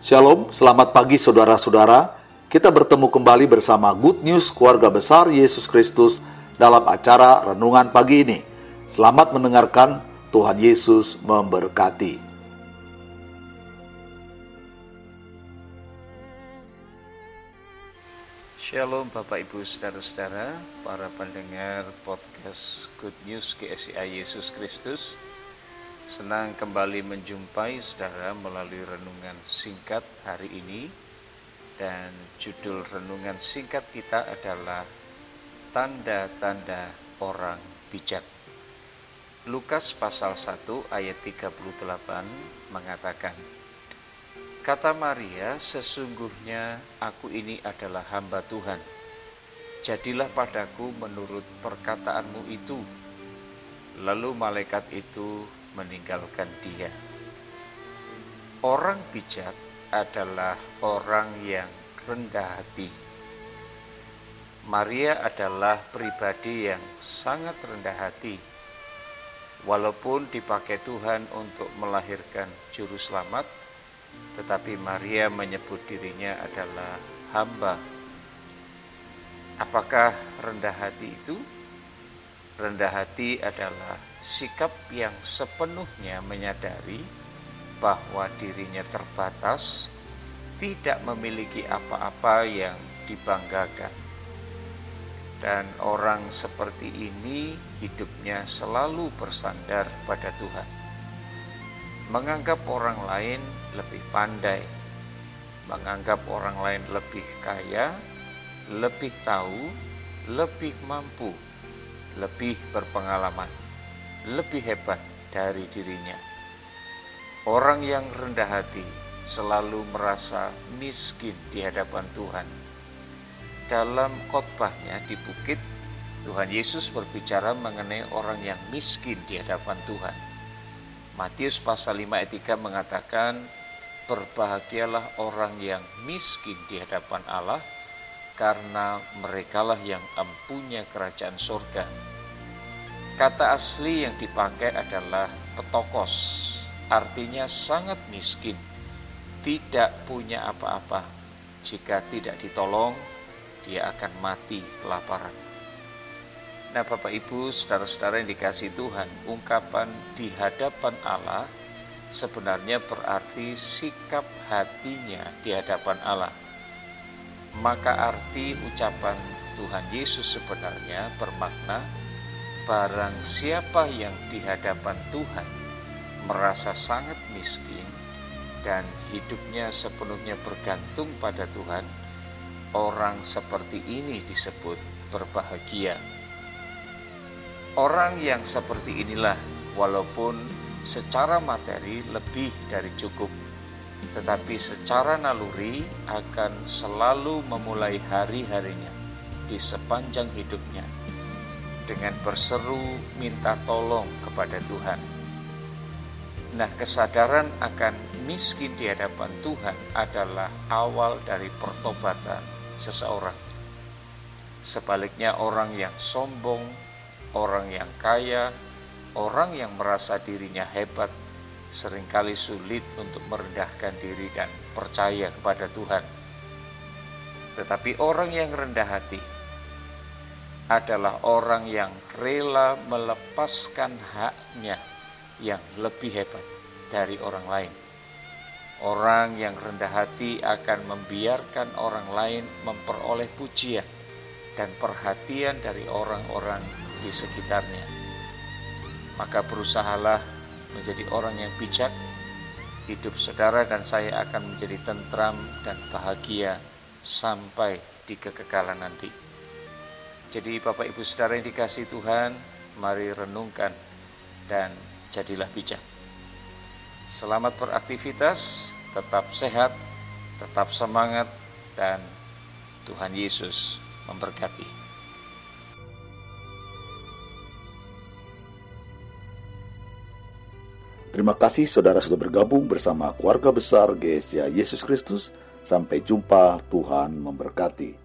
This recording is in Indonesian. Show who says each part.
Speaker 1: Shalom, selamat pagi saudara-saudara. Kita bertemu kembali bersama Good News Keluarga Besar Yesus Kristus dalam acara renungan pagi ini. Selamat mendengarkan, Tuhan Yesus memberkati.
Speaker 2: Shalom Bapak Ibu Saudara-saudara, para pendengar podcast Good News GSI Yesus Kristus. Senang kembali menjumpai saudara melalui renungan singkat hari ini dan judul renungan singkat kita adalah Tanda-tanda orang bijak. Lukas pasal 1 ayat 38 mengatakan, Kata Maria, sesungguhnya aku ini adalah hamba Tuhan. Jadilah padaku menurut perkataanmu itu. Lalu malaikat itu meninggalkan dia. Orang bijak adalah orang yang rendah hati. Maria adalah pribadi yang sangat rendah hati. Walaupun dipakai Tuhan untuk melahirkan juru selamat, tetapi Maria menyebut dirinya adalah hamba. Apakah rendah hati itu? Rendah hati adalah sikap yang sepenuhnya menyadari bahwa dirinya terbatas, tidak memiliki apa-apa yang dibanggakan. Dan orang seperti ini hidupnya selalu bersandar pada Tuhan. Menganggap orang lain lebih pandai, menganggap orang lain lebih kaya, lebih tahu, lebih mampu, lebih berpengalaman, lebih hebat dari dirinya. Orang yang rendah hati selalu merasa miskin di hadapan Tuhan. Dalam khotbahnya di bukit, Tuhan Yesus berbicara mengenai orang yang miskin di hadapan Tuhan. Matius pasal 5 ayat 3 mengatakan, Berbahagialah orang yang miskin di hadapan Allah, karena merekalah yang empunya kerajaan surga. Kata asli yang dipakai adalah petokos, artinya sangat miskin, tidak punya apa-apa. Jika tidak ditolong, dia akan mati kelaparan. Nah Bapak Ibu, saudara-saudara yang dikasih Tuhan, ungkapan di hadapan Allah sebenarnya berarti sikap hatinya di hadapan Allah maka arti ucapan Tuhan Yesus sebenarnya bermakna barang siapa yang di hadapan Tuhan merasa sangat miskin dan hidupnya sepenuhnya bergantung pada Tuhan, orang seperti ini disebut berbahagia. Orang yang seperti inilah walaupun secara materi lebih dari cukup tetapi secara naluri akan selalu memulai hari-harinya di sepanjang hidupnya dengan berseru minta tolong kepada Tuhan. Nah, kesadaran akan miskin di hadapan Tuhan adalah awal dari pertobatan seseorang. Sebaliknya, orang yang sombong, orang yang kaya, orang yang merasa dirinya hebat, sering kali sulit untuk merendahkan diri dan percaya kepada Tuhan. Tetapi orang yang rendah hati adalah orang yang rela melepaskan haknya yang lebih hebat dari orang lain. Orang yang rendah hati akan membiarkan orang lain memperoleh pujian dan perhatian dari orang-orang di sekitarnya. Maka berusahalah menjadi orang yang bijak, hidup saudara dan saya akan menjadi tentram dan bahagia sampai di kekekalan nanti. Jadi Bapak Ibu Saudara yang dikasih Tuhan, mari renungkan dan jadilah bijak. Selamat beraktivitas, tetap sehat, tetap semangat, dan Tuhan Yesus memberkati.
Speaker 1: Terima kasih saudara sudah bergabung bersama keluarga besar GSA Yesus Kristus. Sampai jumpa, Tuhan memberkati.